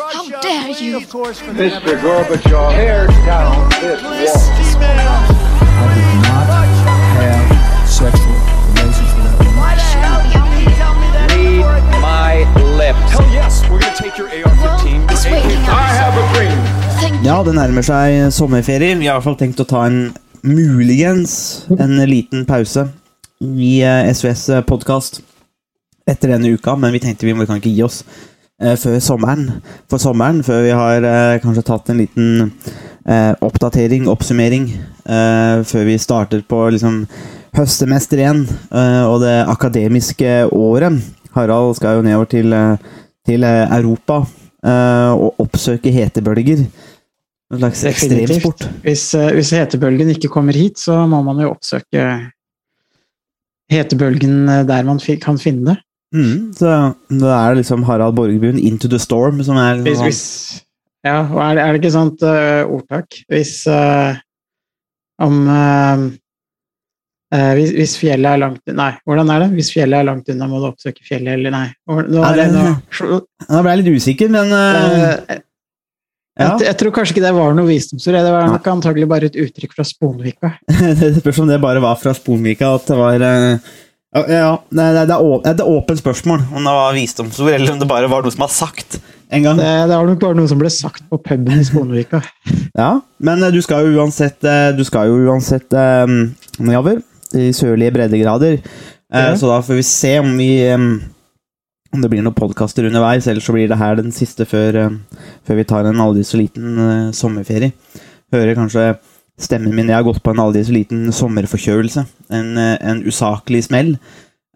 How dare you? Mr. Gorbachev, tear down this wall. I did not have sexual relations with that woman. Read my lips. Hell yes, we're gonna take your AR-15. It's your waiting AK-47. I have a dream. Ja, det nærmer seg sommerferie. Vi har i hvert fall tenkt å ta en muligens en liten pause i eh, SOS podkast etter denne uka, men vi tenkte vi, kan ikke gi oss eh, før sommeren. For sommeren, før vi har eh, kanskje tatt en liten eh, oppdatering, oppsummering, eh, før vi starter på liksom høstemester igjen, eh, og det akademiske året. Harald skal jo nedover til, eh, til eh, Europa eh, og oppsøke hetebølger. En slags ekstremsport. Hvis, eh, hvis hetebølgen ikke kommer hit, så må man jo oppsøke hetebølgen eh, der man kan finne det. Mm, så da er det liksom Harald Borgebyen 'Into the Storm' som er Hvis, liksom, hvis, ja, og er det, er det ikke sånt uh, ordtak? Hvis uh, om uh, Uh, hvis, hvis fjellet er langt Nei, hvordan er det? Hvis fjellet er langt unna, må du oppsøke fjellet, eller nei? Nå, er det, det- ble jeg litt usikker, men eh, uh, ja. jeg, jeg tror kanskje ikke det var noe visdomsord. Det var nok antagelig bare et uttrykk fra Sponvika. Det spørs om det bare var fra Sponvika at det var eh, ja, ja, det, det, er det er åpent spørsmål om det var visdomsord, eller om det bare var noe som var sagt en gang. Det, det var nok bare noe som ble sagt på puben i Sponvika. Ja, men eh, du skal jo uansett eh, Du skal jo uansett um, nedover, i sørlige breddegrader. ja. uh, Så da får vi se om vi um, Om det blir noen podkaster underveis, eller så blir det her den siste før, eh, før vi tar en aldri så liten eh, sommerferie. Hører kanskje stemmen min Jeg har gått på en så liten sommerforkjølelse. En, eh, en usaklig smell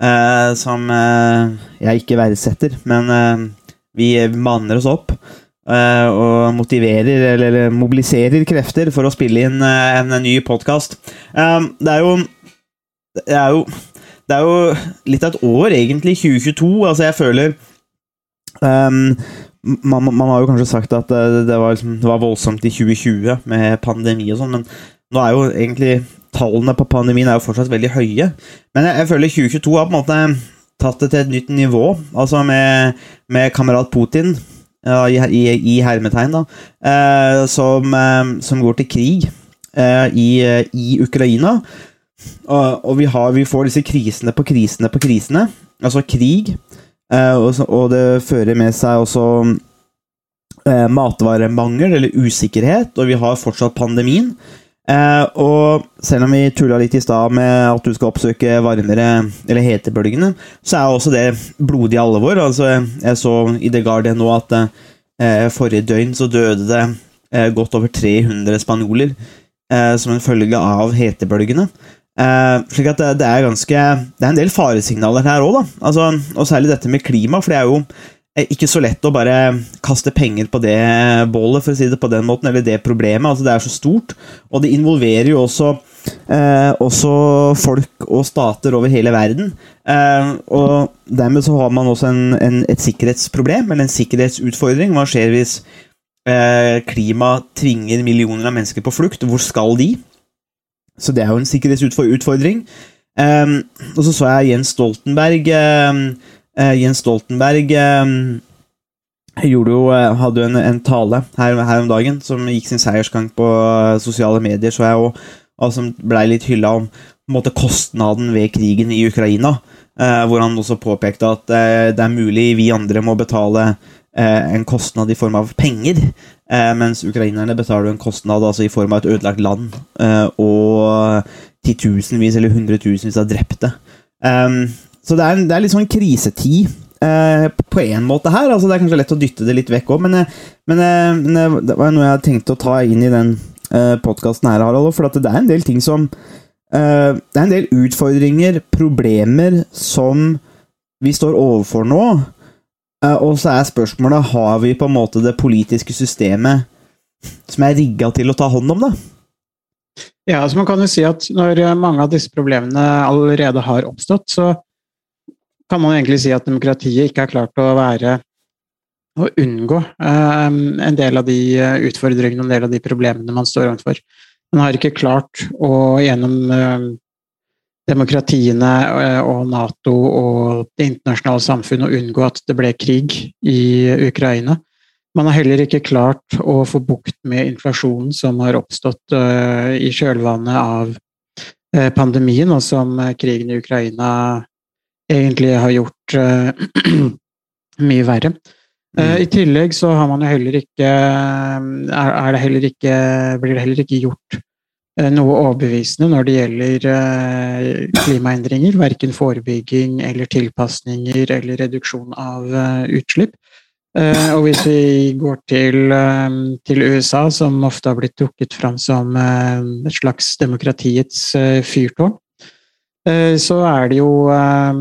eh, som eh, jeg ikke verdsetter, men eh, vi manner oss opp. eh, og motiverer eller mobiliserer krefter for å spille inn eh, en, ny podkast. det er jo Det er jo det er jo litt av et år, egentlig, 2022. Altså, jeg føler ehm, man, man har jo kanskje sagt at det, det, var, liksom, det var voldsomt i 2020 med pandemi og sånn, men nå er jo egentlig tallene på pandemien er jo fortsatt veldig høye. Men jeg, jeg føler 2022 har på en måte tatt det til et nytt nivå. Altså med, med kamerat Putin, ja, i, i, i hermetegn, da, eh, som, eh, som går til krig eh, i, i Ukraina. Og, og vi, har, vi får disse krisene på krisene på krisene. Altså krig. Eh, og, det fører med seg også eh, matvaremangel eller usikkerhet, og vi har fortsatt pandemien. Eh, og selv om vi tulla litt i stad med at du skal oppsøke varmere eller hetebølgene, så er også det blodig alvor. Altså, jeg så i The Guardian nå at forrige døgn så døde det godt over 300 spanjoler som en følge av hetebølgene. Eh, slik at det, det er ganske Det er en del faresignaler her òg, da. Altså, og særlig dette med klima, for det er jo eh, ikke så lett å bare kaste penger på det bålet, for å si det på den måten, eller det problemet. Altså, det er så stort, og det involverer jo også eh, også folk og stater over hele verden. Eh, og dermed så har man også en, en, et sikkerhetsproblem, eller en sikkerhetsutfordring. Hva skjer hvis eh, klima tvinger millioner av mennesker på flukt? Hvor skal de? Så det er jo en sikkerhetsutfordring. Um, og så så jeg Jens Stoltenberg um, uh, Jens Stoltenberg um, jo, eh, hadde jo en, en tale her, her om dagen som gikk sin seiersgang på eh, sosiale medier, så jeg òg, og som blei litt hylla om måte, kostnaden ved krigen i Ukraina. Uh, hvor han også påpekte at uh, det er mulig vi andre må betale en kostnad i form av penger, mens ukrainerne betaler en kostnad altså i form av et ødelagt land eh, og titusenvis eller hundretusenvis av drepte. Um, så det er, det er litt sånn krisetid eh, på en måte her. altså Det er kanskje lett å dytte det litt vekk òg, men, eh, men, eh, men eh, det var noe jeg tenkte å ta inn i den uh, podkasten her, Harald. For det er en del ting som eh, Det er en del utfordringer, problemer, som vi står overfor nå. Eh, og så er spørsmålet har vi på en måte det politiske systemet som er rigga til å ta hånd om det. Ja, altså man kan jo si at når eh, mange av disse problemene allerede har oppstått, så kan man egentlig si at demokratiet ikke har klart å være å unngå eh, en del av de utfordringene og en del av de problemene man står overfor. Man har ikke klart å gjennom eh, demokratiene eh, og Nato og det internasjonale samfunn å unngå at det ble krig i Ukraina. Man har heller ikke klart å få bukt med inflasjonen som har oppstått eh, i kjølvannet av eh, pandemien, og som krigen i Ukraina egentlig har gjort mye verre. Mm. I tillegg så har man jo heller ikke er, det heller ikke, Blir det heller ikke gjort noe overbevisende når det gjelder eh, klimaendringer. Verken forebygging eller tilpasninger eller reduksjon av eh, utslipp. Eh, og hvis vi går til, eh, til USA, som ofte har blitt trukket fram som eh, et slags demokratiets eh, fyrtårn, eh, så er det jo eh,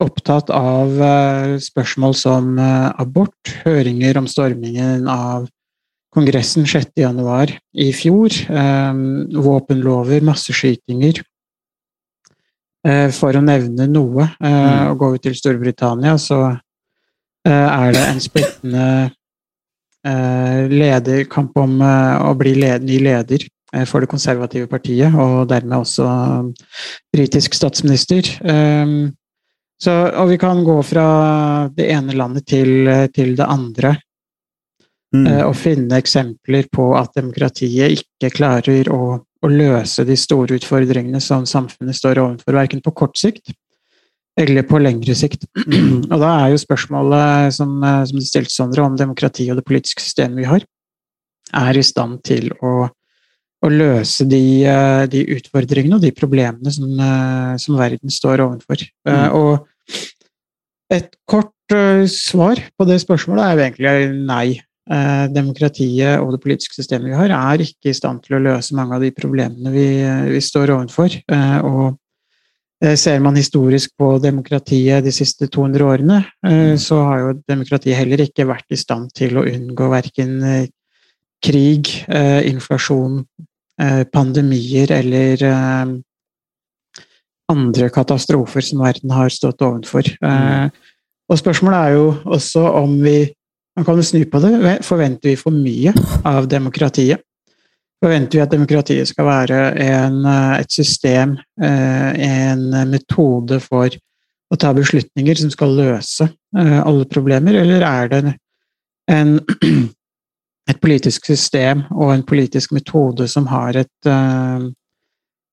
opptatt av eh, spørsmål som eh, abort, høringer om stormingen av Kongressen 6.1 i fjor, eh, våpenlover, masseskytinger. Eh, For å nevne noe. Eh, Og går vi til Storbritannia, så eh, er det en splittende eh, lederkamp om å bli led, ny leder for det konservative partiet, og dermed også britisk statsminister. Så, og vi kan gå fra det ene landet til, til det andre Mm. eh, og finne eksempler på at demokratiet ikke klarer å, å løse de store utfordringene som samfunnet står overfor, verken på kort sikt eller på lengre sikt. og da er jo spørsmålet som, eh, som stilte Sondre, om demokrati og det politiske systemet vi har, er i stand til å, å løse de, eh, de utfordringene og de problemene som, eh, som verden står overfor. Eh, Mm. Og et kort eh, svar på det spørsmålet er jo egentlig nei. Eh, Demokratiet og det politiske systemet vi har, er ikke i stand til å løse mange av de problemene vi, vi står overfor. Eh, Og eh, ser man historisk på demokratiet de siste 200 årene, så har jo demokratiet heller ikke vært i stand til å unngå verken krig, inflasjon, pandemier eller andre katastrofer som verden har stått overfor. Eh, Og spørsmålet er jo også om vi Man kan jo snu på det. Forventer vi for mye av demokratiet? Forventer vi at demokratiet skal være en, eh, et system, eh, en metode for å ta beslutninger som skal løse eh, alle problemer, eller er det en, et politisk system og en politisk metode som har et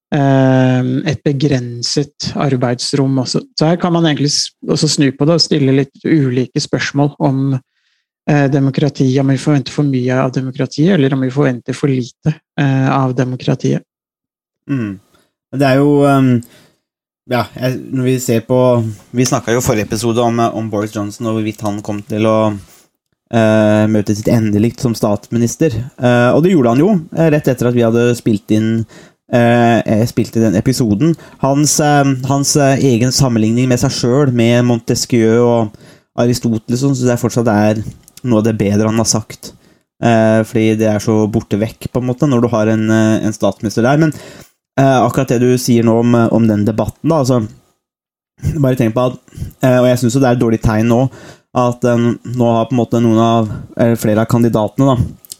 et begrenset arbeidsrom også. Så her kan man egentlig også snu på det og stille litt ulike spørsmål om demokrati, om vi forventer for mye av demokratiet, eller om vi forventer for lite eh, av demokratiet. Mm. Det er jo um, Ja, når vi ser på Vi snakka jo forrige episode om, om Boris Johnson og hvorvidt han kom til å uh, møte sitt endelikt som statsminister. Uh, og det gjorde han jo, eh, rett etter at vi hadde spilt inn uh, eh, i den episoden. Hans, eh, hans eh, egen sammenligning med seg sjøl, med Montesquieu og Aristoteles, syns jeg fortsatt er noe av det bedre han har sagt. Eh, fordi det er så borte vekk, på en måte, når du har en, eh, en statsminister der. Men eh, akkurat det du sier nå om, om den debatten, da, altså Bare tenk på at eh, Og jeg syns jo det er et dårlig tegn nå at eh, nå har på en måte noen av flere av kandidatene da,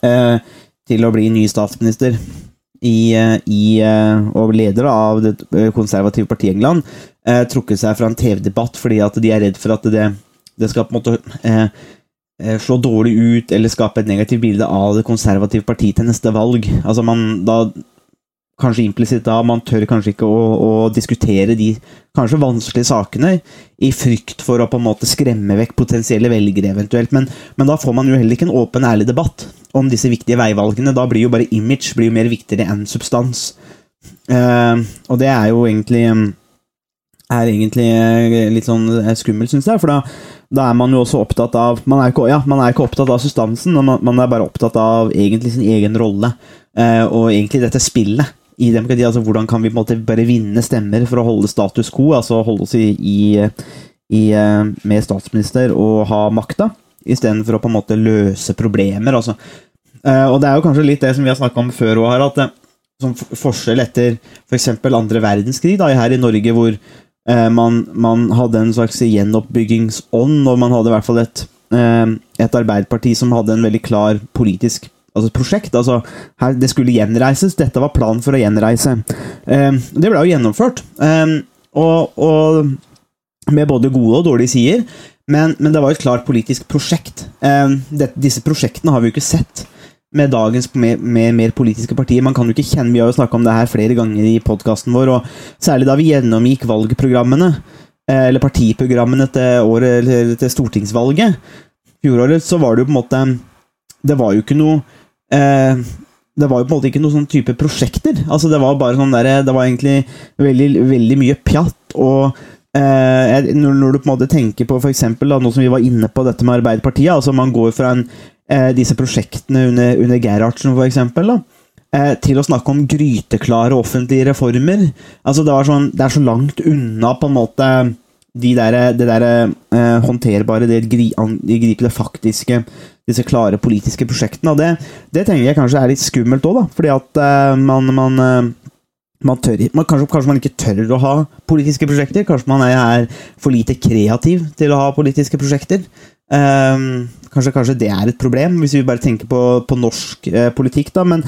eh, til å bli ny statsminister i, eh, i, eh, og leder av det eh, konservative partiet England, eh, trukket seg fra en TV-debatt fordi at de er redd for at det, det skal på en måte eh, eh, slå dårlig ut eller skape et negativt bilde av det konservative partiet til neste valg. Altså man da Kanskje implisitt da man tør kanskje ikke å, å diskutere de kanskje vanskelige sakene i frykt for å på en måte skremme vekk potensielle velgere eventuelt. Men, men da får man jo heller ikke en åpen, ærlig debatt om disse viktige veivalgene. Da blir jo bare image blir jo mer viktigere enn substans. Eh, og det er jo egentlig er egentlig eh, litt sånn eh, skummelt, syns jeg. For da, da er man jo også opptatt av Man er ikke, ja, man er ikke opptatt av substansen, man, man er bare opptatt av egentlig sin egen rolle. Eh, og egentlig dette spillet i demokrati. Altså hvordan kan vi på en måte bare vinne stemmer for å holde status quo, altså holde oss i, i, i eh, med statsminister og ha makta, istedenfor å på en måte løse problemer. Altså. Eh, og det er jo kanskje litt det som vi har snakka om før òg, her, at det, som forskjell etter f.eks. andre verdenskrig, da, her i Norge, hvor eh, man, man hadde en slags gjenoppbyggingsånd, og man hadde i hvert fall et, eh, et arbeiderparti som hadde en veldig klar politisk altså prosjekt. altså her, Det skulle gjenreises. Dette var planen for å gjenreise. Eh, det ble jo gjennomført. Eh, og, og med både gode og dårlige sider. Men, men det var et klart politisk prosjekt. Eh, disse prosjektene har vi jo ikke sett med dagens med, med mer politiske partier. Man kan jo ikke kjenne, Vi har jo snakka om det her flere ganger i podkasten vår, og særlig da vi gjennomgikk valgprogrammene, eh, eller partiprogrammene til, året, eller til stortingsvalget fjoråret, så var det jo på en måte Det var jo ikke noe eh, det var jo på en måte ikke noen sånn type prosjekter. Altså Det var bare sånn der, det var egentlig veldig, veldig mye pjatt. og eh, når, når, du på en måte tenker på for eksempel, da, noe som vi var inne på, dette med Arbeiderpartiet altså Man går fra en, eh, disse prosjektene under, under Gerhardsen, for eksempel, da, eh, til å snakke om gryteklare offentlige reformer. altså Det, sånn, det er så langt unna på en måte de der, det der eh, håndterbare, det gri, griper faktiske disse klare politiske prosjektene. Og det, det tenker jeg kanskje er litt skummelt òg, fordi at uh, man, man, uh, man tør, man, kanskje, kanskje, man ikke tør å ha politiske prosjekter. Kanskje man er, er for lite kreativ til å ha politiske prosjekter. Um, kanskje, kanskje, det er et problem, hvis vi bare tenker på, på norsk uh, politikk. da, men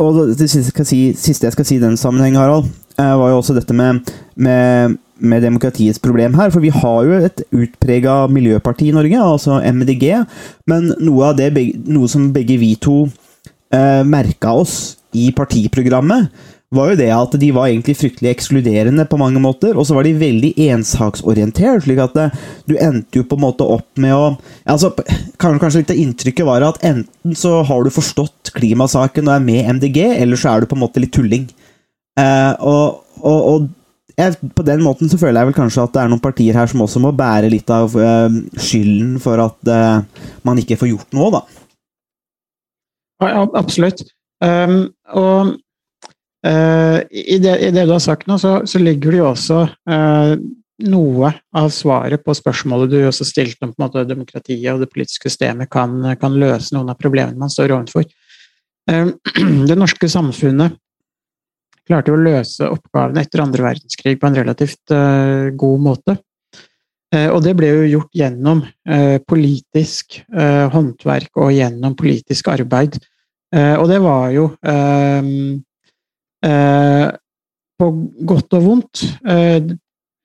og Det siste jeg skal si, i den sammenheng, Harald, var jo også dette med, med med demokratiets problem her. For vi har jo et utprega miljøparti i Norge, altså MDG. Men noe, av det, noe som begge vi to eh, merka oss i partiprogrammet, var jo det at de var egentlig fryktelig ekskluderende på mange måter, og så var de veldig ensaksorientert. slik at eh, du endte jo på en måte opp med å altså, Kanskje, litt av inntrykket var at enten så har du forstått klimasaken og er med MDG, eller så er du på en måte litt tulling. Eh, og, og, og jeg, på den måten så føler jeg vel kanskje at det er noen partier her som også må bære litt av eh, skylden for at eh, man ikke får gjort noe, da. Ja, absolutt. Um, og i, det, i, det, du har sagt nå, så, så ligger det jo også noe av svaret på spørsmålet du også stilte om på en måte demokratiet og det politiske systemet kan, kan løse noen av problemene man står overfor. Um, det norske samfunnet klarte jo å løse oppgavene etter andre verdenskrig på en relativt god måte. Og det ble jo gjort gjennom politisk håndverk og gjennom politisk arbeid. og det var jo på godt og vondt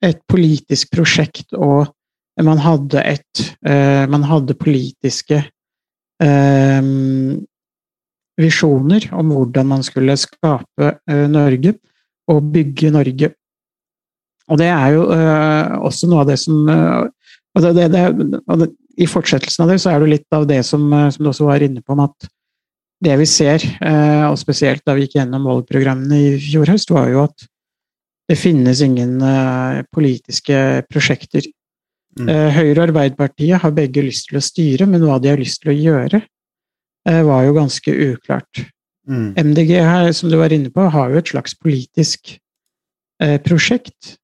et politisk prosjekt, og man hadde et Man hadde politiske visjoner om hvordan man skulle skape Norge og bygge Norge. Og det er jo også noe av det som og det, det, det, I fortsettelsen av det så er det litt av det som, som du også var inne på, om at det vi ser, og spesielt da vi gikk gjennom valgprogrammene i fjor høst, var jo at det finnes ingen politiske prosjekter. Mm. Høyre og Arbeiderpartiet har begge lyst til å styre, men hva de har lyst til å gjøre, Eh, var jo ganske uklart. Mm. MDG, her, som du var inne på, har jo et slags politisk eh, prosjekt.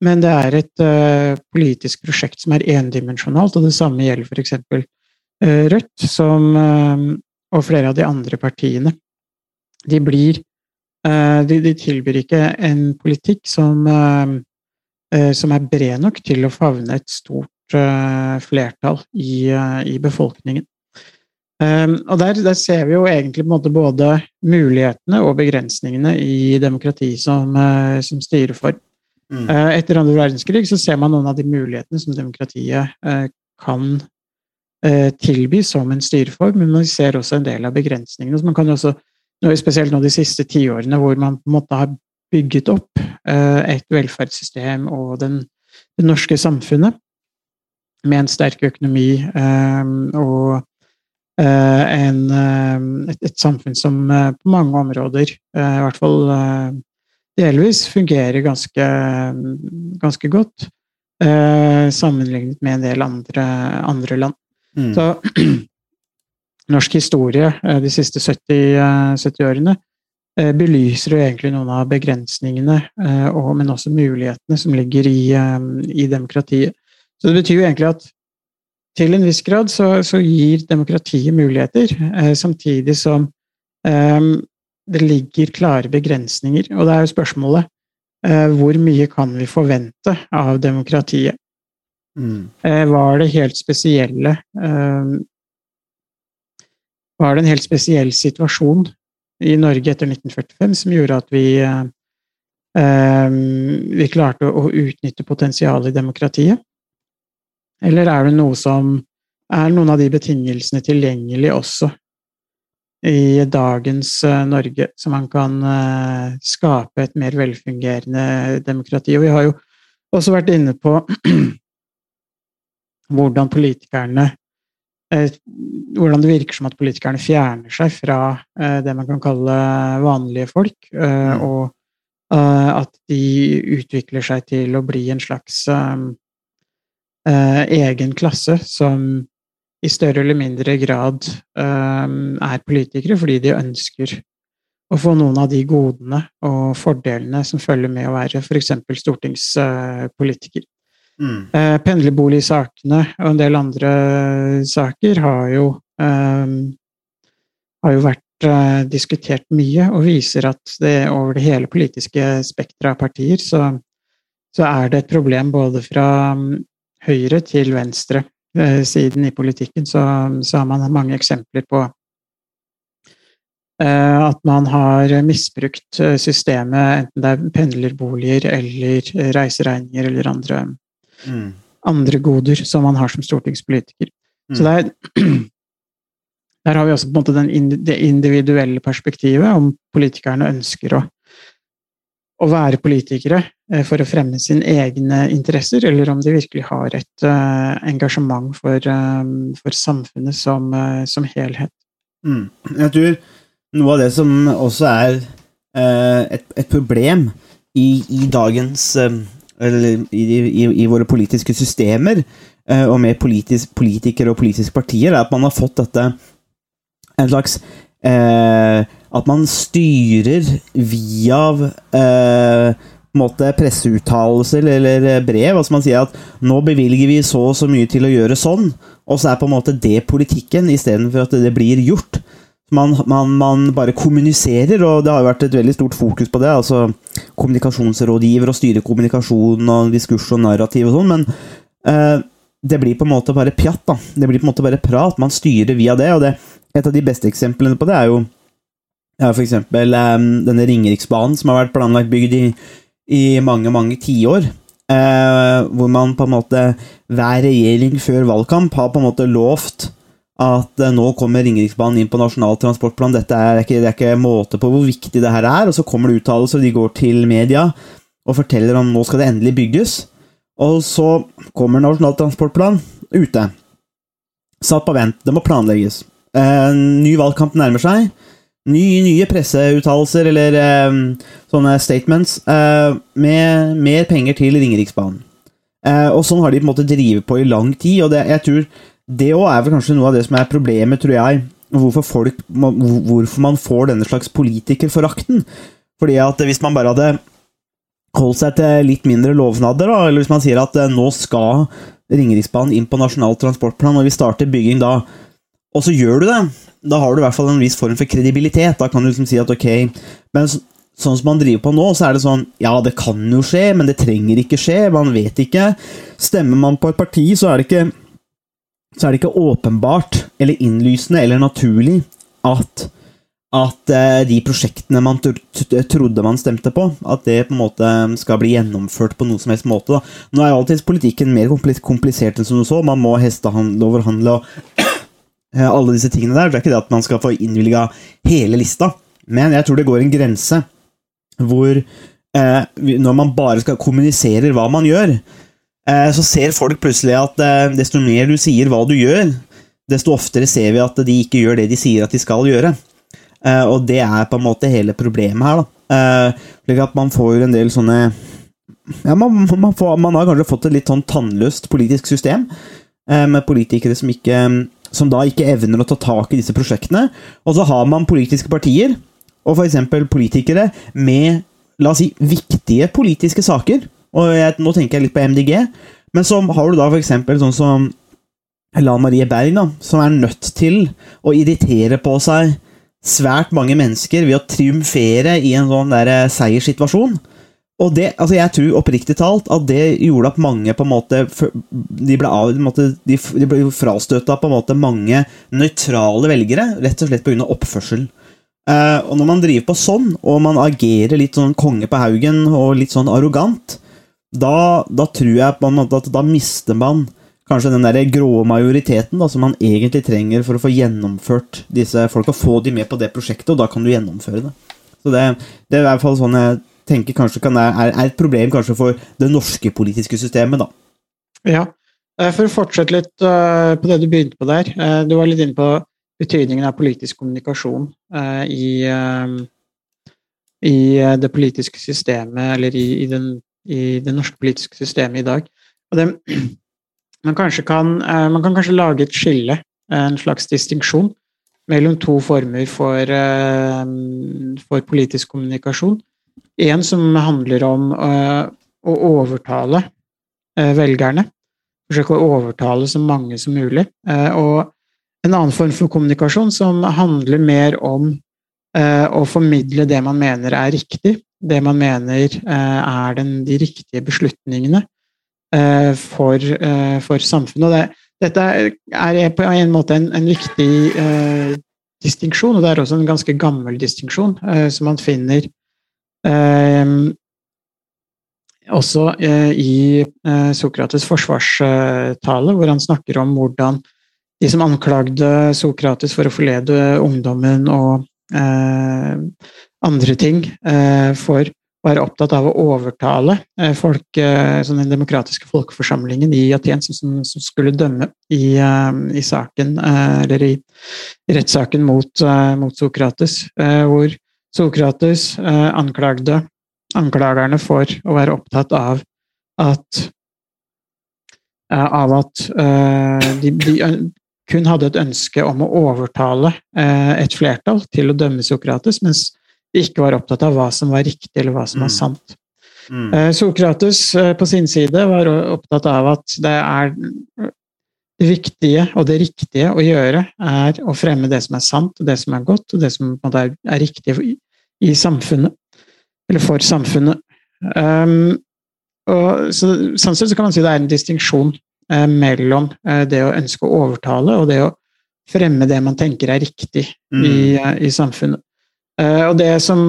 Men det er et eh, politisk prosjekt som er endimensjonalt, og det samme gjelder f.eks. Eh, Rødt, som, eh, og flere av de andre partiene. De blir eh, de, de, tilbyr ikke en politikk som, eh, som er bred nok til å favne et stort flertall i, i befolkningen. Og der, der, ser vi jo egentlig både mulighetene og begrensningene i demokrati som, som styrer for. Mm. Etter andre verdenskrig så ser man noen av de mulighetene som demokratiet kan tilby som en styreform, men man ser også en del av begrensningene. Så man kan også, spesielt nå de siste tiårene, hvor man på en måte har bygget opp et velferdssystem og den, det norske samfunnet med en sterk økonomi um, og Eh, en, eh, et, et, samfunn som eh, på mange områder, i hvert fall delvis, fungerer ganske, ganske godt. sammenlignet med en del andre, andre land. Mm. Så norsk historie de siste 70, 70 årene belyser jo egentlig noen av begrensningene, men også mulighetene som ligger i, i demokratiet. Så det betyr jo egentlig at til en viss grad så, så gir demokratiet muligheter, eh, samtidig som eh, det ligger klare begrensninger. Og det er jo spørsmålet eh, hvor mye kan vi forvente av demokratiet? Mm. Eh, var det helt spesielle eh, Var det en helt spesiell situasjon i Norge etter 1945 som gjorde at vi eh, vi klarte å utnytte potensialet i demokratiet? Eller er det noe som Er noen av de betingelsene tilgjengelig også i dagens Norge, så man kan skape et mer velfungerende demokrati? Og vi har jo også vært inne på hvordan politikerne eh, hvordan det virker som at politikerne fjerner seg fra det man kan kalle vanlige folk, og at de utvikler seg til å bli en slags egen klasse som i større eller mindre grad er politikere fordi de ønsker å få noen av de godene og fordelene som følger med å være f.eks. stortingspolitiker. Mm. Uh, pendlerboligsakene og en del andre saker har jo, um, har jo vært uh, diskutert mye, og viser at det over det hele politiske spekteret av partier så, så, er det et problem både fra um, høyre til venstre Eh, siden i politikken, så, så har man mange eksempler på eh, at man har misbrukt eh, systemet, enten det er pendlerboliger eller reiseregninger eller andre, mm. andre goder som man har som stortingspolitiker. Mm. Så der, der har vi også på en måte den, det individuelle perspektivet, om politikerne ønsker å å være politikere eh, for å fremme sine egne interesser, eller om de virkelig har et uh, engasjement for, um, for samfunnet som, uh, som helhet. Mm. Jeg tror noe av det som også er uh, et, et, problem i, i dagens Eller i, i, i, våre politiske systemer, og med politisk, politikere og politiske partier, er at man har fått dette en slags eh, at man styrer via eh, måte presseuttalelser eller brev. Altså man sier at nå bevilger vi så og så mye til å gjøre sånn, og så er på en måte det politikken istedenfor at det blir gjort. Man, man, man, bare kommuniserer, og det har jo vært et veldig stort fokus på det. altså Kommunikasjonsrådgiver og styre kommunikasjon og diskurs og narrativ og sånn, men eh, det blir på en måte bare pjatt. da. Det blir på en måte bare prat. Man styrer via det, og det, et av de beste eksemplene på det er jo ja, eksempel um, denne Ringeriksbanen, som har vært planlagt bygd i, i mange, mange tiår. Eh, hvor man på en måte Hver regjering før valgkamp har på en måte lovt at uh, nå kommer Ringeriksbanen inn på Nasjonal transportplan. Dette er ikke, det er ikke måte på hvor viktig det her er. Og så kommer det uttalelser, de går til media og forteller om nå skal det endelig bygges. Og så kommer Nasjonal transportplan ute. Satt på vent. Det må planlegges. Uh, ny valgkamp nærmer seg. Ny, nye presseuttalelser eller uh, sånne statements uh, med mer penger til Ringeriksbanen. Uh, og sånn har de på en måte drevet på i lang tid, og det, jeg tror det òg er vel kanskje noe av det som er problemet, tror jeg, hvorfor, folk, hvorfor man får denne slags politikerforakten. Fordi at hvis man bare hadde holdt seg til litt mindre lovnader, da, eller hvis man sier at nå skal Ringeriksbanen inn på Nasjonal transportplan, og vi starter bygging da, og så gjør du det, da har du i hvert fall en viss form for kredibilitet. Da kan du liksom si at ok Men sånn som man driver på nå, så er det sånn Ja, det kan jo skje, men det trenger ikke skje. Man vet ikke. Stemmer man på et parti, så er det ikke så er det ikke åpenbart eller innlysende eller naturlig at at uh, de prosjektene man trodde man stemte på, at det på en måte skal bli gjennomført på noen som helst måte. Da. Nå er jo alltid politikken mer komplisert enn som du så. Man må hestehandle, overhandle og Eh, alle disse tingene der. Det er ikke det at man skal få innvilga hele lista, men jeg tror det går en grense hvor eh, når man bare skal kommunisere hva man gjør, eh, så ser folk plutselig at eh, desto mer du sier hva du gjør, desto oftere ser vi at de ikke gjør det de sier at de skal gjøre. Eh, og det er på en måte hele problemet her. da. Eh, slik at man får en del sånne ja, man, man, får, man, har kanskje fått et litt sånn tannløst politisk system, med politikere som ikke som da ikke evner å ta tak i disse prosjektene. Og så har man politiske partier, og f.eks. politikere med la oss si, viktige politiske saker. Og jeg, Nå tenker jeg litt på MDG, men så har du da f.eks. sånn som Lan Marie Berg, da, som er nødt til å irritere på seg svært mange mennesker ved å triumfere i en sånn der eh, seierssituasjon. Og det, altså jeg tror oppriktig talt at det gjorde at mange på en måte De ble, av, ble frastøta på en måte mange nøytrale velgere, rett og slett pga. oppførsel. Uh, og når man driver på sånn, og man agerer litt sånn konge på haugen og litt sånn arrogant, da, da tror jeg på en måte at da mister man kanskje den der grå majoriteten da, som man egentlig trenger for å få gjennomført disse folka. Få de med på det prosjektet, og da kan du gjennomføre det. Så det, det er i hvert fall sånn jeg tenker kanskje kan, er, er et problem kanskje for det norske politiske systemet, da. Ja. Eh, For å fortsette litt eh, på det du begynte på der. eh, Du var litt inne på betydningen av politisk kommunikasjon i, i det politiske systemet, eller i, i, den, i det norske politiske systemet i dag. Det, man, kan, eh, man kan kanskje lage et skille, en slags distinksjon, mellom to former for, eh, for politisk kommunikasjon. En som handler om eh, å overtale eh, velgerne forsøke å overtale så mange som mulig. Eh, og en annen form for kommunikasjon som handler mer om eh, å formidle det man mener er riktig, det man mener eh, er den, de riktige beslutningene eh, for, eh, for samfunnet. Og det, dette er, på en måte en, en viktig eh, distinksjon, og det er også en ganske gammel distinksjon eh, som man finner eh, også i Sokrates' forsvarstale, hvor han snakker om hvordan de som anklagde Sokrates for å forlede ungdommen og andre ting, eh, for å være opptatt av å overtale eh, folk, eh, sånn den demokratiske folkeforsamlingen i Aten, som, som, skulle dømme i, i saken, eller i rettssaken mot, mot Sokrates, hvor Sokrates anklagde anklagerne for å være opptatt av at av at de, de kun hadde et ønske om å overtale et flertall til å dømme Sokrates, mens ikke var opptatt av hva som var riktig eller hva som var Mm. sant. Mm. Mm. Sokrates eh, på sin side var opptatt av at det er det viktige og det riktige å gjøre er å fremme det som er sant, og det som er godt, og det som er, er riktig i, i samfunnet. Eller for samfunnet. Um, og, så, sånn sett så kan man si det er en distinksjon eh, mellom eh, det å ønske å overtale og det å fremme det man tenker er riktig Mm. i, eh, i samfunnet. Eh, og det som,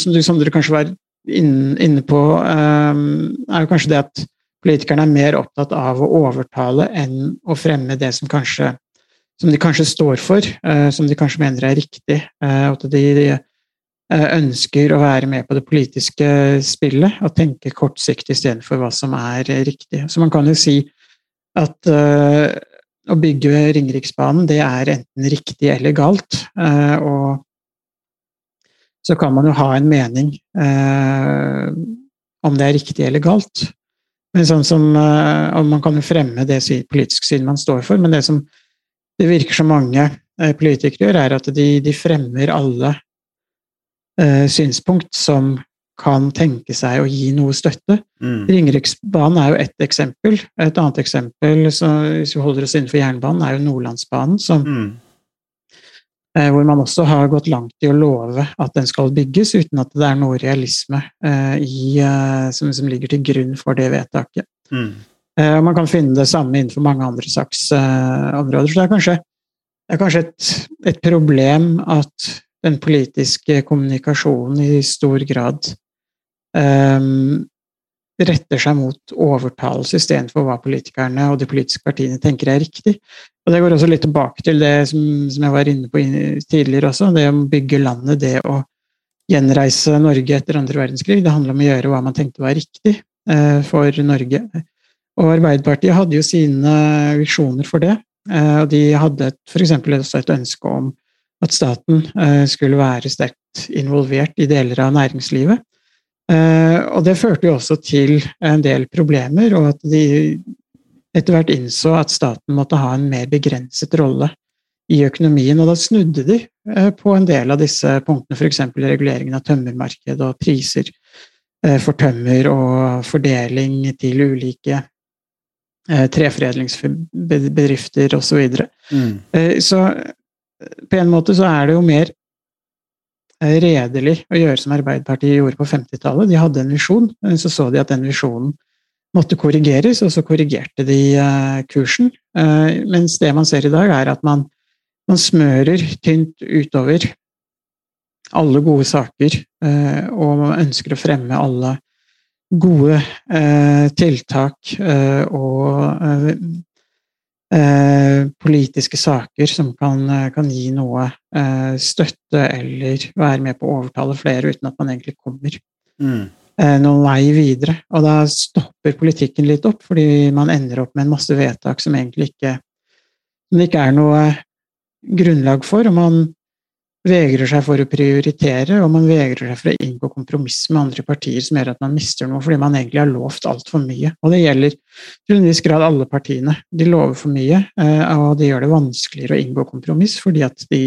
som du Sondre kanskje var inne på, eh, er jo kanskje det at politikerne er mer opptatt av å overtale enn å fremme det som kanskje som de kanskje står for, eh, som de kanskje mener er riktig. at de, ønsker å være med på det politiske spillet og tenke kortsiktig istedenfor hva som er riktig. Så man kan jo si at å bygge Ringeriksbanen, det er enten riktig eller galt. og så kan man jo ha en mening eh, om det er riktig eller galt. Men sånn som, eh, og Man kan jo fremme det politiske syn man står for, men det som det virker som mange eh, politikere gjør, er at de, de fremmer alle eh, synspunkt som kan tenke seg å gi noe støtte. Mm. Ringeriksbanen er jo ett eksempel. Et annet eksempel, så hvis vi holder oss innenfor jernbanen, er jo Nordlandsbanen, som, Mm. Eh, hvor man også har gått langt i å love at den skal bygges, uten at det er noe realisme eh, i, eh, som, som ligger til grunn for det vedtaket. Mm. Og man kan finne det samme innenfor mange andre slags eh, områder. Så det er kanskje, det er kanskje et, et problem at den politiske kommunikasjonen i stor grad eh, retter seg mot overtalelse istedenfor hva politikerne og de politiske partiene tenker er riktig. Og Det går også litt tilbake til det som, som jeg var inne på tidligere også, det å bygge landet, det å gjenreise Norge etter andre verdenskrig. Det handler om å gjøre hva man tenkte var riktig eh, for Norge. Og Arbeiderpartiet hadde jo sine visjoner for det. eh, Og de hadde f.eks. også et ønske om at staten eh, skulle være sterkt involvert i deler av næringslivet. Eh, Og det førte jo også til en del problemer, og at de etter hvert innså at staten måtte ha en mer begrenset rolle i økonomien. Og da snudde de eh, på en del av disse punktene, f.eks. reguleringen av tømmermarkedet og priser eh, for tømmer og fordeling til ulike treforedlingsbedrifter osv. Mm. Eh, Så eh, på en måte så er det jo mer redelig å gjøre som Arbeiderpartiet gjorde på 50-tallet. De hadde en visjon, men så så de at den visjonen måtte korrigeres, og så korrigerte de eh, kursen. Eh, Mens det man ser i dag, er at man, man smører tynt utover alle gode saker, eh, og man ønsker å fremme alle gode eh, tiltak eh, og eh, eh, politiske saker som kan, eh, kan gi noe eh, støtte eller være med på å overtale flere uten at man egentlig kommer Mm. eh, noen vei videre. Og da stopper politikken litt opp, fordi man ender opp med en masse vedtak som egentlig ikke, som det ikke er noe grunnlag for, og man vegrer seg for å prioritere, og man vegrer seg for å inngå kompromiss med andre partier som gjør at man mister noe, fordi man egentlig har lovt altfor mye. Og det gjelder til en viss grad alle partiene. De lover for mye, eh, og det gjør det vanskeligere å inngå kompromiss, fordi at de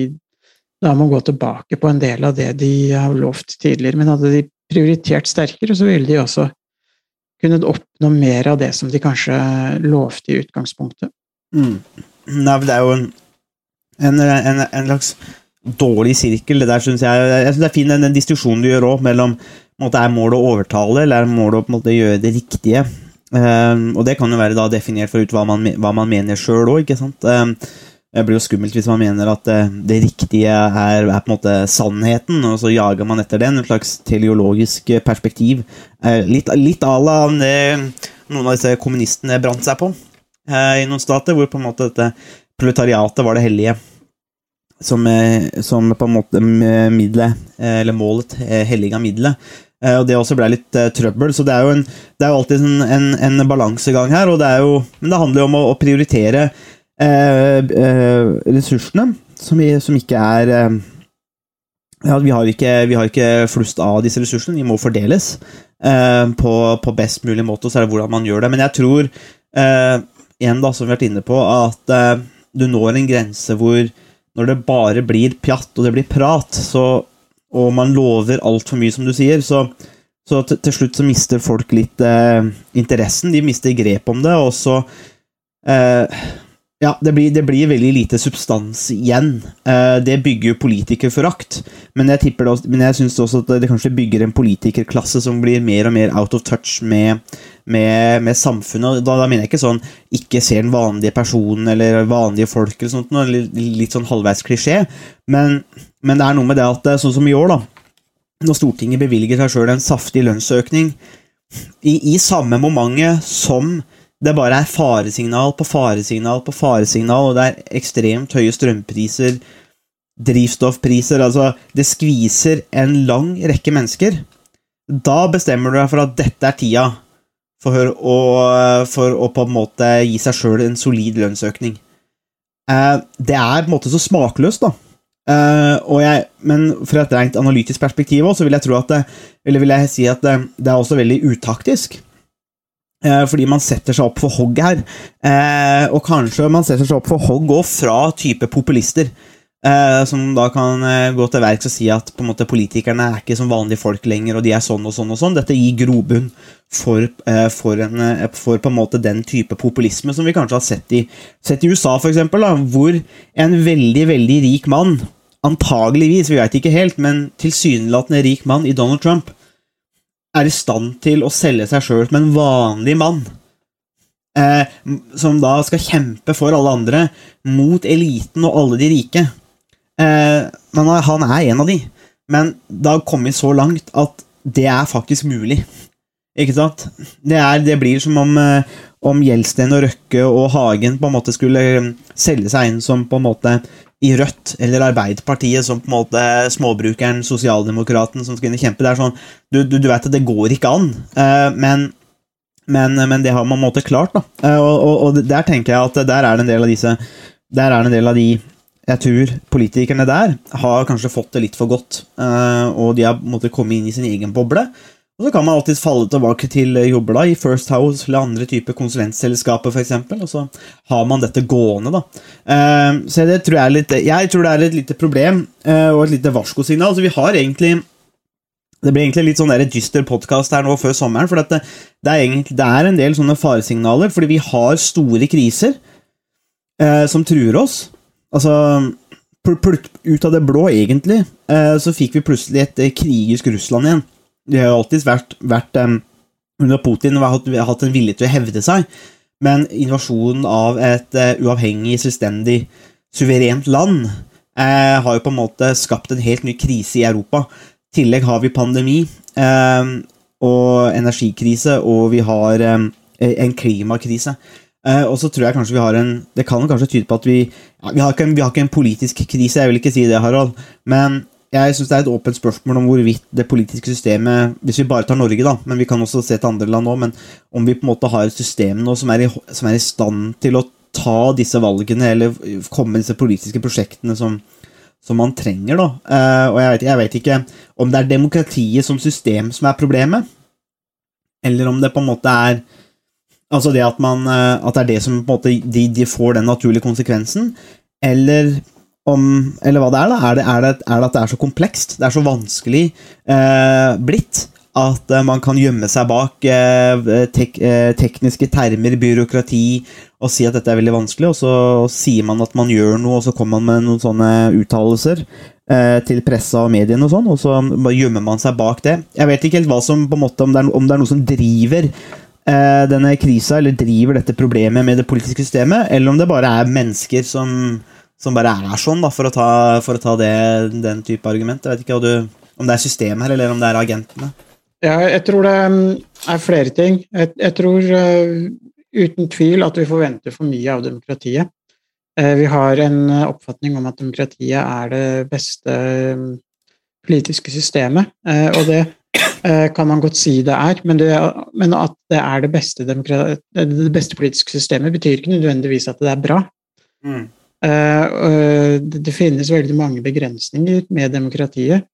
da må gå tilbake på en del av det de har lovt tidligere. Men hadde de prioritert sterkere, så ville de også kunnet oppnå mer av det som de kanskje lovte i utgangspunktet. Mm. Nei, det er jo en, en, en, en slags dårlig sirkel. Det der synes jeg, jeg synes det er fin den, den diskusjonen du gjør òg, mellom måte, er målet å overtale, eller er målet å på en måte, gjøre det riktige. Um, og det kan jo være da definert for ut hva man, hva man mener sjøl òg, ikke sant. Um, det blir jo skummelt hvis man mener at det, det riktige er, er på en måte sannheten, og så jager man etter den. En slags teleologisk perspektiv. Uh, litt, litt à la det noen av disse kommunistene brant seg på uh, i noen stater, hvor på en måte dette proletariatet var det hellige. Som, eh, som på en måte midlet, eh, eller målet, eh, helliga middelet. Og det også ble litt trøbbel, så det er jo, en, det er jo alltid en, en, en balansegang her. Og det er jo, men det handler jo om å, å prioritere eh, ressursene, som, vi, som ikke er ja, vi, har ikke, vi har ikke flust av disse ressursene, de må fordeles eh, på, på best mulig måte, og så er det hvordan man gjør det. Men jeg tror, igjen da, som vi har vært inne på, at du når en grense hvor når det bare blir pjatt og det blir prat, så, og man lover altfor mye, som du sier, så, så til, til slutt så mister folk litt eh, interessen. De mister grep om det, og så eh, Ja, det blir, det blir veldig lite substans igjen. Eh, det bygger politikerforakt, men jeg, tipper men jeg syns også at det kanskje bygger en politikerklasse som blir mer og mer out of touch med, med, med samfunnet. Da, da mener jeg ikke sånn ikke ser den vanlige personen eller vanlige folk, eller sånt, noe, litt, sånn halvveis klisjé, men, men det er noe med det at er sånn som i år, da, når Stortinget bevilger seg sjøl en saftig lønnsøkning i, i samme momentet som det bare er faresignal på faresignal på faresignal, og det er ekstremt høye strømpriser, drivstoffpriser Altså, det skviser en lang rekke mennesker. Da bestemmer du deg for at dette er tida for å, for å på en måte gi seg sjøl en solid lønnsøkning. Eh, det er på en måte så smakløst, da. Eh, jeg, men fra et rent analytisk perspektiv også, så vil jeg tro at det, eller vil jeg si at det, det er også veldig utaktisk. Eh, fordi man setter seg opp for hogg her. Eh, og kanskje man setter seg opp for hogg òg fra type populister. Eh, som da kan gå til verks og si at måte politikerne er ikke som vanlige folk lenger, og de er sånn og sånn og sånn. Dette gir grobunn for, for, en, for på en måte den type populisme som vi kanskje har sett i, sett i USA, for eksempel, da, hvor en veldig, veldig rik mann, antageligvis, vi vet ikke helt, men tilsynelatende rik mann i Donald Trump, er i stand til å selge seg sjøl som en vanlig mann. Eh, som da skal kjempe for alle andre, mot eliten og alle de rike. Eh, men han er en av de. Men det har kommet så langt at det er faktisk mulig. Ikke sant? Det, er, det blir som om, eh, om Gjelsten og Røkke og Hagen på en måte skulle eh, selge seg inn som på en måte i Rødt eller Arbeiderpartiet som på en måte småbrukeren, sosialdemokraten som skal inn og kjempe. Det er sånn, du, du, du vet at det går ikke an, eh, men, men, men det har man på en måte klart. da. Eh, og, og, og der tenker jeg at der er det en del av disse Der er det en del av de jeg tror politikerne der har kanskje fått det litt for godt, eh, og de har måte kommet inn i sin egen boble. Og så kan man alltid falle tilbake til jobber da, i First House eller andre typer konsulentselskaper, f.eks., og så har man dette gående. da. Eh, så det tror jeg, litt, jeg tror det er et lite problem eh, og et lite varskosignal. Så vi har egentlig det blir egentlig litt sånn der dyster podkast her nå før sommeren. For det, det, er egentlig, det er en del sånne faresignaler, fordi vi har store kriser eh, som truer oss. Altså Ut av det blå, egentlig, eh, så fikk vi plutselig et eh, krigisk Russland igjen. De har jo alltid vært, vært um, Under Putin har hatt, hatt en vilje til å hevde seg, men invasjonen av et uh, uavhengig, selvstendig, suverent land uh, har jo på en måte skapt en helt ny krise i Europa. I tillegg har vi pandemi uh, og energikrise, og vi har um, en klimakrise. Uh, og så tror jeg kanskje vi har en Det kan kanskje tyde på at vi ja, vi, har en, vi har ikke en politisk krise, jeg vil ikke si det, Harald. Men jeg syns det er et åpent spørsmål om hvorvidt det politiske systemet Hvis vi bare tar Norge, da, men vi kan også se til andre land òg, men om vi på en måte har et system nå som er, i, som er i stand til å ta disse valgene, eller komme med disse politiske prosjektene som, som man trenger, da. Eh, og jeg vet, jeg vet ikke om det er demokratiet som system som er problemet, eller om det på en måte er Altså det at, man, eh, at det er det som på en måte de, de får den naturlige konsekvensen, eller om Eller hva det er, da. Er det, er det, er det at det er så komplekst? Det er så vanskelig eh, blitt at eh, man kan gjemme seg bak eh, tek, eh, tekniske termer, byråkrati, og si at dette er veldig vanskelig, og så sier man at man gjør noe, og så kommer man med noen sånne uttalelser eh, til pressa og mediene og sånn, og så gjemmer man seg bak det. Jeg vet ikke helt hva som, på en måte, om det er, om det er noe som driver eh, denne krisa, eller driver dette problemet med det politiske systemet, eller om det bare er mennesker som, som bare er sånn, da, for å ta, for å ta det, den type argument. Jeg vet ikke du, om det er systemet her, eller om det er agentene. Ja, jeg tror det um, er flere ting. Jeg, jeg tror uh, uten tvil at vi forventer for mye av demokratiet. Uh, vi har en uh, oppfatning om at demokratiet er det beste um, politiske systemet, uh, og det uh, kan man godt si det er, men, det, men at det er det beste, det beste politiske systemet, betyr ikke nødvendigvis at det er bra. Mm. Uh, uh, det, finnes veldig mange begrensninger med demokratiet.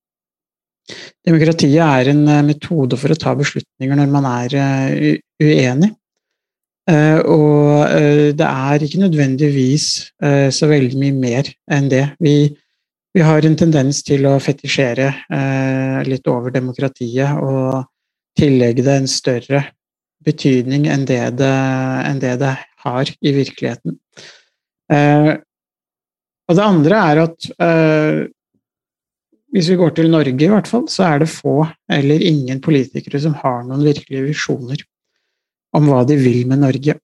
Demokratiet er en uh, metode for å ta beslutninger når man er uenig. Og det er ikke nødvendigvis så veldig mye mer enn det. Vi, vi har en tendens til å fetisjere litt over demokratiet og tillegge det en større betydning enn det det, enn det, det har i virkeligheten. Og det andre er at uh, hvis vi går til Norge, i hvert fall, så er det få eller ingen politikere som har noen virkelige visjoner om hva de vil med Norge.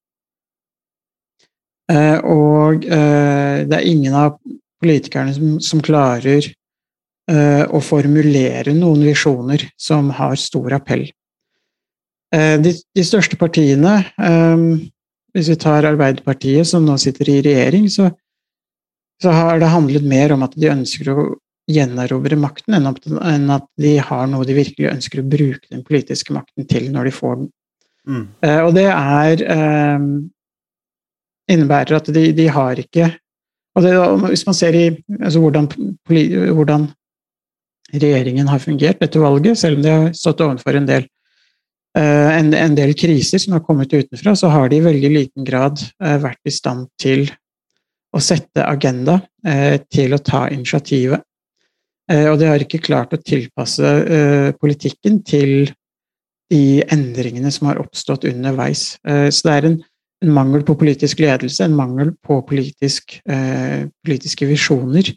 Eh, og eh, det er ingen av politikerne som, som klarer eh, å formulere noen visjoner som har stor appell. Eh, de, de største partiene, eh, hvis vi tar Arbeiderpartiet, som nå sitter i regjering, så, så har det handlet mer om at de ønsker å gjenerobre makten, enn at, de har noe de virkelig ønsker å bruke den politiske makten til når de får den. Mm. Eh, og det er eh, innebærer at de, de har ikke og det, Hvis man ser i altså hvordan, hvordan regjeringen har fungert etter valget, selv om de har stått overfor en del, eh, en, en del kriser som har kommet utenfra, så har de i veldig liten grad vært i stand til å sette agenda, eh, til å ta initiativet. Eh, og de har ikke klart å tilpasse eh, politikken til de endringene som har oppstått underveis. Så det er en, en mangel på politisk ledelse, en mangel på politisk, politiske visjoner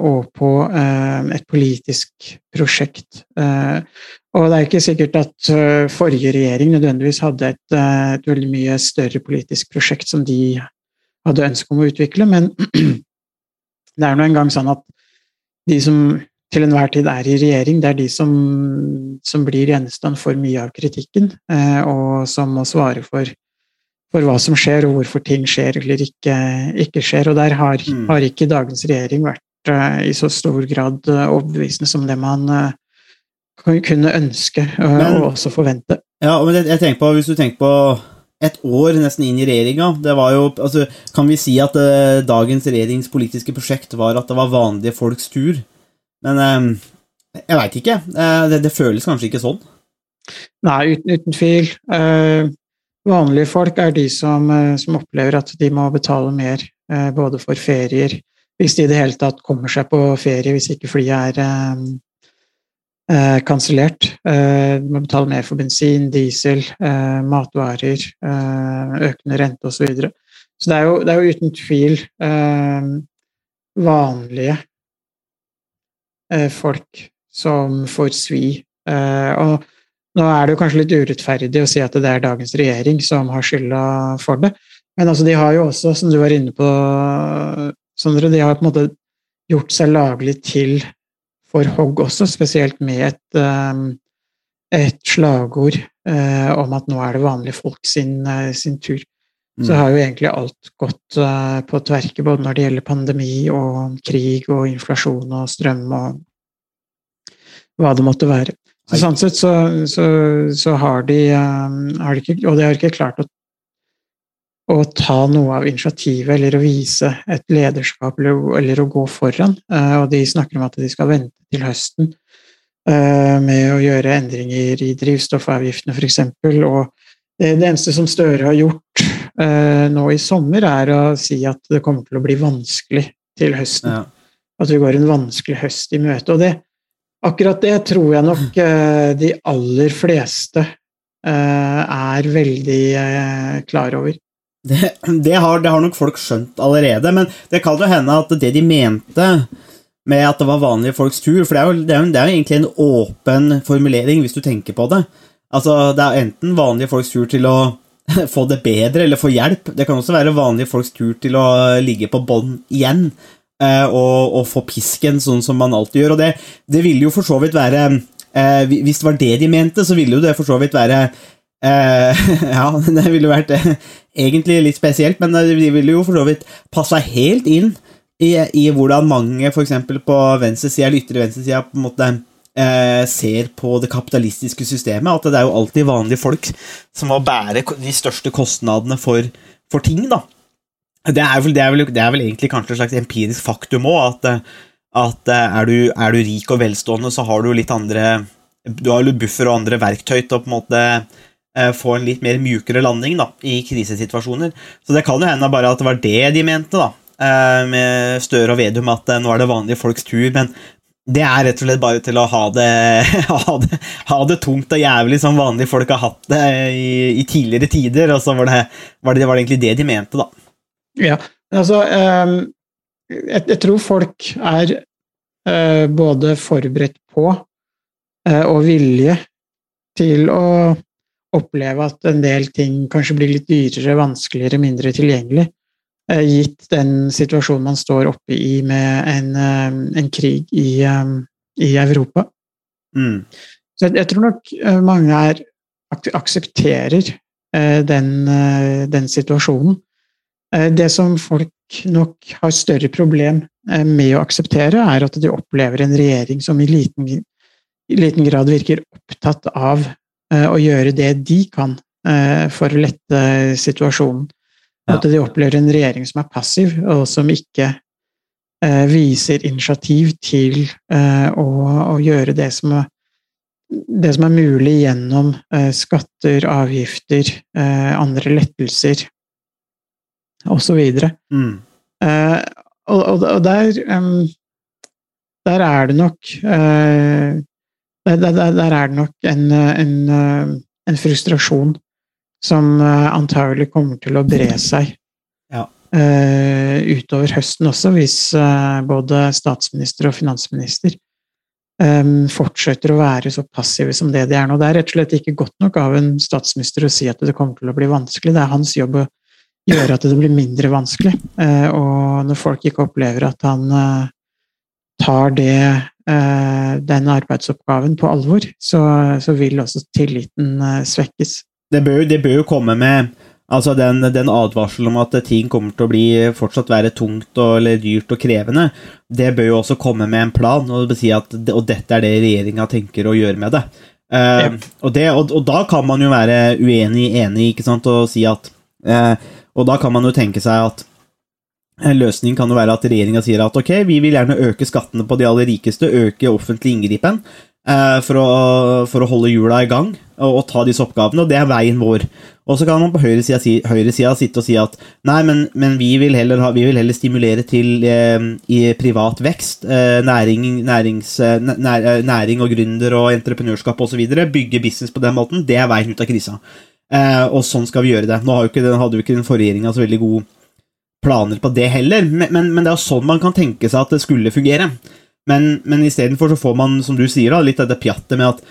og på et politisk prosjekt. Og det er ikke sikkert at forrige regjering nødvendigvis hadde et, et veldig mye større politisk prosjekt som de hadde ønske om å utvikle, men det er nå engang sånn at de som til enhver tid er i regjering, det er de som, som blir gjenstand for mye av kritikken, eh, og som må svare for, for hva som skjer, og hvorfor ting skjer eller ikke, ikke skjer. Og der har, Mm. har ikke dagens regjering vært eh, i så stor grad eh, overbevisende som det man eh, kan- kunne ønske og også forvente. Ja, men jeg tenker på, Hvis du tenker på et år nesten inn i regjeringa det var jo, altså, Kan vi si at eh, dagens regjerings politiske prosjekt var at det var vanlige folks tur? Men eh, jeg veit ikke. Eh, det, det føles kanskje ikke sånn. Nei, uten, uten tvil. Eh, vanlige folk er de som, som opplever at de må betale mer både for ferier, hvis de i det hele tatt kommer seg på ferie, hvis ikke flyet er eh, kansellert. Eh, du må betale mer for bensin, diesel, eh, matvarer, eh, økende rente osv. Så, videre. så det er, jo, det er jo uten tvil eh, vanlige eh, folk som får svi. Og nå er det jo kanskje litt urettferdig å si at det er dagens regjering som har skylda for det, men altså de har jo også, som du var inne på, Sondre, de har på en måte gjort seg laglig til for hogg også, spesielt med et, eh, et slagord eh, om at nå er det vanlige folk sin, eh, sin tur. så har jo egentlig alt gått på tverke, både når det gjelder pandemi og krig og inflasjon og strøm og hva det måtte være. Så sånn sett så, så, så har, de, har de ikke Og de har ikke klart å, å ta noe av initiativet eller å vise et lederskap eller, eller å gå foran. Eh, og de snakker om at de skal vente til høsten eh, med å gjøre endringer i drivstoffavgiftene, f.eks. Og det, det eneste som Støre har gjort eh, nå i sommer, er å si at det kommer til å bli vanskelig til høsten. Ja. At vi går en vanskelig høst i møte. Og det, akkurat det tror jeg nok eh, de aller fleste eh, er veldig eh, klar over. Det, det, har, det har nok folk skjønt allerede, men det kan jo hende at det de mente med at det var vanlige folks tur, for det er jo, det er jo, er jo egentlig en åpen formulering, hvis du tenker på det. Altså, det er enten vanlige folks tur til å få det bedre eller få hjelp. Det kan også være vanlige folks tur til å ligge på bånn igjen eh, og, og, få pisken, sånn som man alltid gjør. Og det, det ville jo for så vidt være eh, Hvis det var det de mente, så ville jo det for så vidt være eh, Ja, det ville vært eh, egentlig litt spesielt, men det ville jo for så vidt passa helt inn i, i hvordan mange, f.eks. på venstresida eller ytre venstresida, på en måte eh, ser på det kapitalistiske systemet. At det er jo alltid vanlige folk som må bære de største kostnadene for, for ting. da. Det er, vel, det, er vel, det er, vel, egentlig kanskje et slags empirisk faktum òg, at, at er, du, er, du, rik og velstående, så har du litt andre Du har buffer og andre verktøy til å på en måte eh, få en litt mer mjukere landing da, i krisesituasjoner. Så det kan jo hende bare at det var det de mente, da, eh, med Støre og Vedum, at nå er det vanlige folks tur. Men det er rett og slett bare til å ha det, ha det, ha det tungt og jævlig som vanlige folk har hatt det i, i tidligere tider. Og så var det, var, det, var det, egentlig det de mente, da. Ja, altså um, jeg, jeg, tror folk er både forberedt på og vilje til å oppleve at en del ting kanskje blir litt dyrere, vanskeligere, mindre tilgjengelig. Eh, gitt den situasjonen man står oppe i med en, eh, en krig i, eh, i Europa. Mm. Så jeg, jeg, tror nok mange er, aksepterer den, den, situasjonen. Det som folk nok har større problem med å akseptere, er at de opplever en regjering som i liten, i liten grad virker opptatt av å gjøre det de kan for å lette situasjonen. At de opplever en regjering som er passiv, og som ikke eh, viser initiativ til eh, å, å, gjøre det som, det som er mulig gjennom eh, skatter, avgifter, eh, andre lettelser osv. Mm. Eh, og, og, og der, um, der er det nok eh, der, der, der, er det nok en, en, en frustrasjon som eh, antagelig kommer til å bre seg ja. uh, utover høsten også, hvis uh, både statsminister og finansminister um, fortsetter å være så passive som det de er nå. Det er rett og slett ikke godt nok av en statsminister å si at det kommer til å bli vanskelig. Det er hans jobb å gjøre at det blir mindre vanskelig. Uh, og når folk ikke opplever at han tar det, den arbeidsoppgaven på alvor, så, så vil også tilliten svekkes det bør, det bør jo komme med altså den, den advarselen om at ting kommer til å bli fortsatt være tungt og, eller dyrt og krevende. Det bør jo også komme med en plan, og, si at, og dette er det regjeringa tenker å gjøre med det. Uh, ja. og, det og, og, da kan man jo være uenig, enig, ikke sant, og si at uh, Og da kan man jo tenke seg at en løsning kan jo være at regjeringa sier at ok, vi vil gjerne øke skattene på de aller rikeste, øke offentlig inngripen, Eh, for å, for å, holde hjula i gang og, og, ta disse oppgavene, og det er veien vår. Og så kan man på høyresida si, høyre sitte og si at nei, men, men vi, vil ha, vi, vil heller stimulere til eh, privat vekst, eh, næring, nærings, eh, nær, eh, næring, og gründer og entreprenørskap osv. Bygge business på den måten, det er veien ut av krisa. Eh, og sånn skal vi gjøre det. Nå ikke, hadde jo ikke den forrige regjeringa så veldig gode planer på det heller, men, men, men det er jo sånn man kan tenke seg at det skulle fungere. Men, men istedenfor så får man, som du sier, da, litt av det pjattet med at,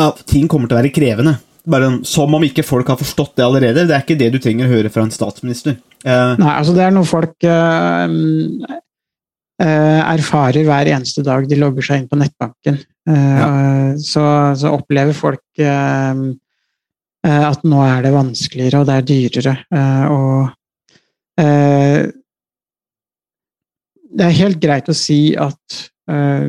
at ting kommer til å være krevende. Bare Som om ikke folk har forstått det allerede. Det er ikke det du trenger å høre fra en statsminister. Uh, Nei, altså det er noe folk uh, uh, erfarer hver eneste dag de logger seg inn på nettbanken. Ja. Så, så, opplever folk eh, at nå er det vanskeligere, og det er dyrere. eh, og eh, det er helt greit å si at eh,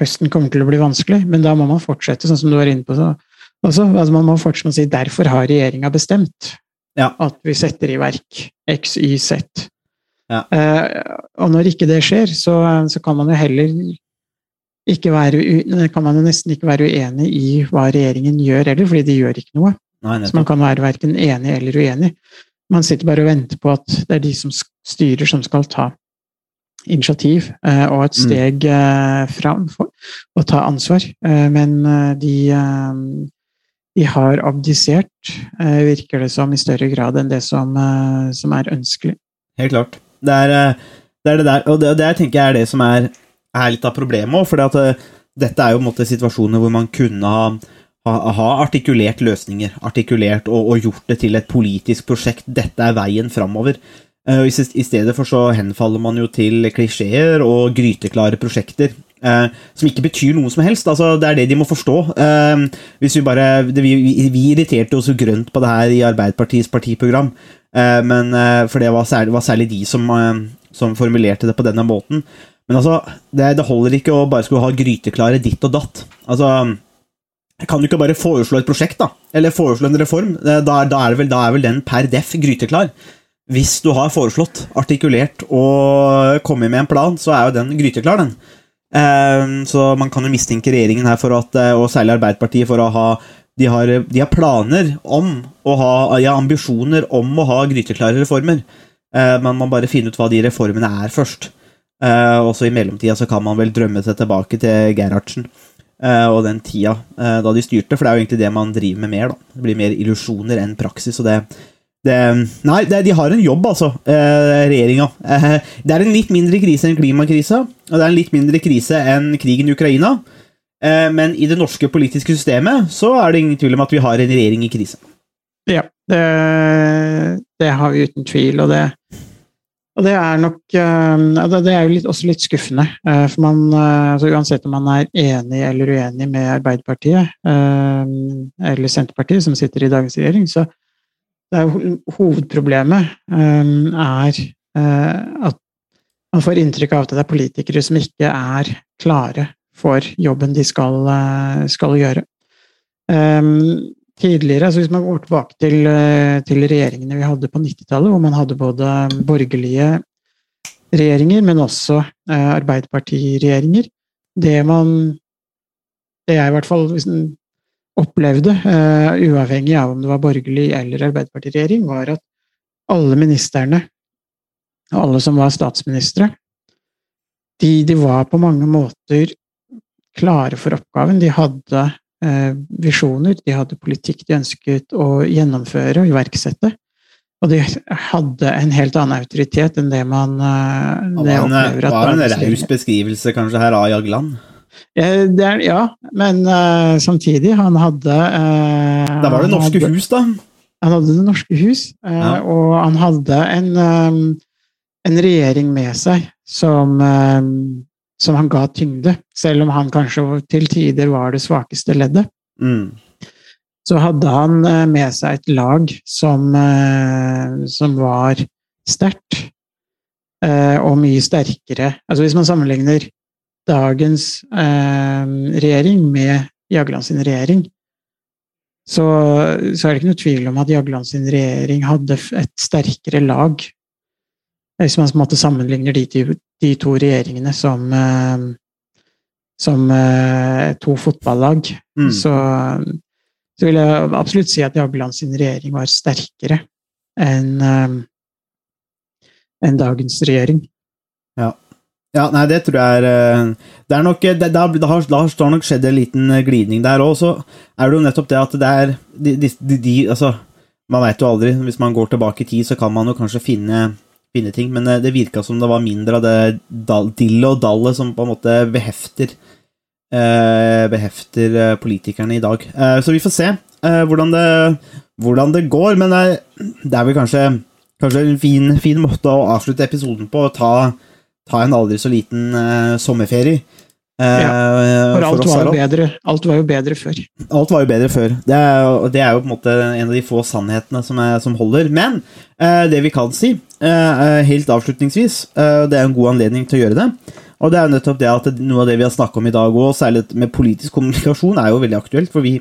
høsten kommer til å bli vanskelig, men da må man fortsette, sånn som du var inne på. Også, altså man må fortsette å si derfor har regjeringa bestemt Ja. at vi setter i verk X, Y, Z. Ja. Eh, og når ikke det skjer, så, så kan man jo heller ikke være, kan man jo nesten ikke være uenig i hva regjeringen gjør heller, fordi de gjør ikke noe. Nei, Så man kan være verken enig eller uenig. Man sitter bare og venter på at det er de som styrer, som skal ta initiativ eh, og et Mm. steg eh, fram for å ta ansvar. Eh, men de, eh, de har abdisert, eh, virker det som, i større grad enn det som, som er ønskelig. Helt klart. Det er det, er det der, og det, det tenker jeg er det som er, er litt av problemet òg. For dette er jo måte situasjoner hvor man kunne ha, ha, artikulert løsninger. Artikulert og, og gjort det til et politisk prosjekt. Dette er veien framover. Uh, I stedet for så henfaller man jo til klisjeer og gryteklare prosjekter. Uh, som ikke betyr noe som helst. altså Det er det de må forstå. Uh, Vi bare, det, vi, vi- irriterte oss jo grønt på det her i Arbeiderpartiets partiprogram. Men, for det var særlig, var særlig de som, som formulerte det på denne måten. Men altså, det, det holder ikke å bare skulle ha gryteklare ditt og datt. Altså, kan du ikke bare foreslå et prosjekt, da? Eller foreslå en reform? Eh, Da, er- da, er, vel, da er vel den per def gryteklar. Hvis du har foreslått, artikulert og kommet med en plan, så er jo den gryteklar, den. Eh, Så man kan jo mistenke regjeringen her for at, eh, og særlig Arbeiderpartiet, for å ha de har, de har planer om å ha ja, ambisjoner om å ha gryteklare reformer. men Man må bare finne ut hva de reformene er først. Og også i mellomtida så kan man vel drømme seg tilbake til Gerhardsen eh, og den tida eh, da de styrte, for det er jo egentlig det man driver med mer. da. Det blir mer illusjoner enn praksis. og det, det Nei, det, de har en jobb, altså, eh, regjeringa. Eh, det er en litt mindre krise enn klimakrisa, og det er en litt mindre krise enn krigen i Ukraina. Eh, men i det norske politiske systemet så er det ingen tvil om at vi har en regjering i krise. Ja, det, det har vi uten tvil, og det, og det er nok eh, det, er jo også litt skuffende. eh, For man, eh, altså uansett om man er enig eller uenig med Arbeiderpartiet eller Senterpartiet, som sitter i dagens regjering, så det er jo hovedproblemet er at man får inntrykk av at det er politikere som ikke er klare for jobben de skal, skal gjøre. Tidligere, altså Hvis man går tilbake til, eh, til regjeringene vi hadde på 90-tallet, hvor man hadde både borgerlige regjeringer, men også eh, Arbeiderpartiregjeringer Det man Det jeg i hvert fall opplevde, eh, uavhengig av om det var borgerlig eller Arbeiderpartiregjering, var at alle ministerne, og alle som var statsministre, de, de var på mange måter klare for oppgaven. De hadde visjoner, de hadde politikk de ønsket å gjennomføre og iverksette. Og de hadde en helt annen autoritet enn det man eh, Det en, opplever at var en raus beskrivelse kanskje her av Jagland. Eh, det er, Ja, men eh, samtidig, han hadde eh, Der var det Norske hadde- Hus, da. Han hadde Det Norske Hus, eh, Ja. og han hadde en, eh, en regjering med seg som, eh, som han ga tyngde, selv om han kanskje til tider var det svakeste leddet. Mm. Så hadde han eh, med seg et lag som, eh, som var sterkt, eh, og mye sterkere. Altså hvis man sammenligner dagens regjering med Jagland sin regjering, så, så er det ikke noe tvil om at Jagland sin regjering hadde et sterkere lag. Hvis man på en måte sammenligner de, de to regjeringene som, eh, som eh, to fotballag, Mm. så, så vil jeg absolutt si at Jagland sin regjering var sterkere enn eh, enn dagens regjering. Ja, nei, det tror jeg er Det er nok det, det, har, det, har, det har nok skjedd en liten glidning der òg. Så er det jo nettopp det at det er de, de, de, de Altså, man veit jo aldri. Hvis man går tilbake i tid, så kan man jo kanskje finne, finne ting, men eh, det virka som det var mindre av det dillet og dallet som på en måte behefter eh, behefter eh, politikerne i dag. Eh, så vi får se eh, hvordan, det, hvordan det går, men det er vel kanskje, kanskje en fin, fin måte å avslutte episoden på. ta ta en aldri så liten eh, sommerferie. Ja, For alt for var, jo bedre, alt var jo bedre før. Alt var jo bedre før. Det er, det er jo på en måte en av de få sannhetene som, er, som holder. Men eh, det vi kan si, helt avslutningsvis, eh, det er en god anledning til å gjøre det. Og det er jo nettopp det at noe av det vi har snakket om i dag, og særlig med politisk kommunikasjon, er jo veldig aktuelt. For vi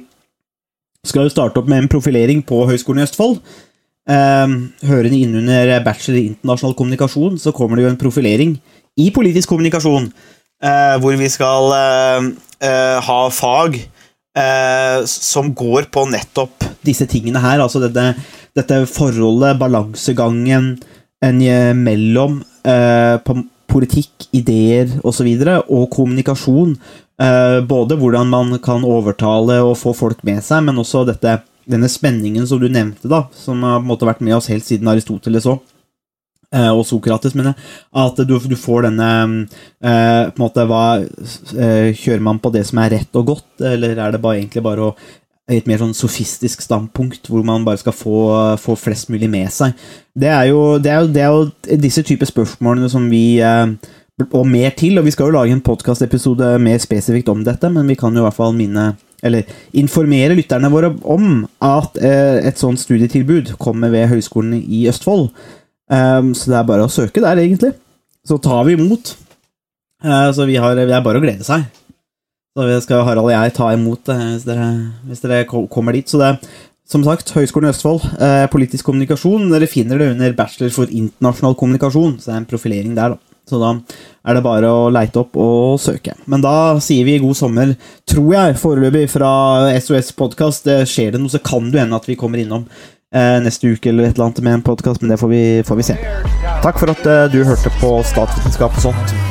skal jo starte opp med en profilering på Høgskolen i Østfold. Eh, hørende innunder bachelor i internasjonal kommunikasjon, så kommer det jo en profilering i politisk kommunikasjon. eh, hvor vi skal eh, eh, ha fag eh, som går på nettopp disse tingene her. Altså dette, dette forholdet, balansegangen en, eh, mellom eh, politikk, ideer osv. Og, så videre, og kommunikasjon. Eh, både hvordan man kan overtale og få folk med seg, men også dette, denne spenningen som du nevnte, da, som har måte vært med oss helt siden Aristoteles òg. Og Sokrates, jeg. At du, du får denne på en måte, hva, Kjører man på det som er rett og godt, eller er det bare, egentlig bare å et mer sånn sofistisk standpunkt, hvor man bare skal få, få flest mulig med seg. Det er jo, det er jo, det er jo disse typer spørsmålene som vi eh, Og mer til, og vi skal jo lage en podkastepisode mer spesifikt om dette, men vi kan jo i hvert fall minne eller informere lytterne våre om at eh, et sånt studietilbud kommer ved Høgskolen i Østfold. Um, så det er bare å søke der, egentlig. Så tar vi imot. Eh, så vi har, det er bare å glede seg. Så vi skal Harald og jeg ta imot det hvis dere, hvis dere kommer dit. Så det som sagt Høgskolen i Østfold, eh, politisk kommunikasjon. Dere finner det under bachelor for internasjonal kommunikasjon, så det er en profilering der, da. Så da er det bare å leite opp og søke. Men da sier vi god sommer, tror jeg, foreløpig fra SOS Podkast. Skjer det noe, så kan det hende at vi kommer innom eh, neste uke eller et eller annet med en podkast, men det får vi, får vi se. Takk for at eh, du hørte på Statsvitenskap og sånt.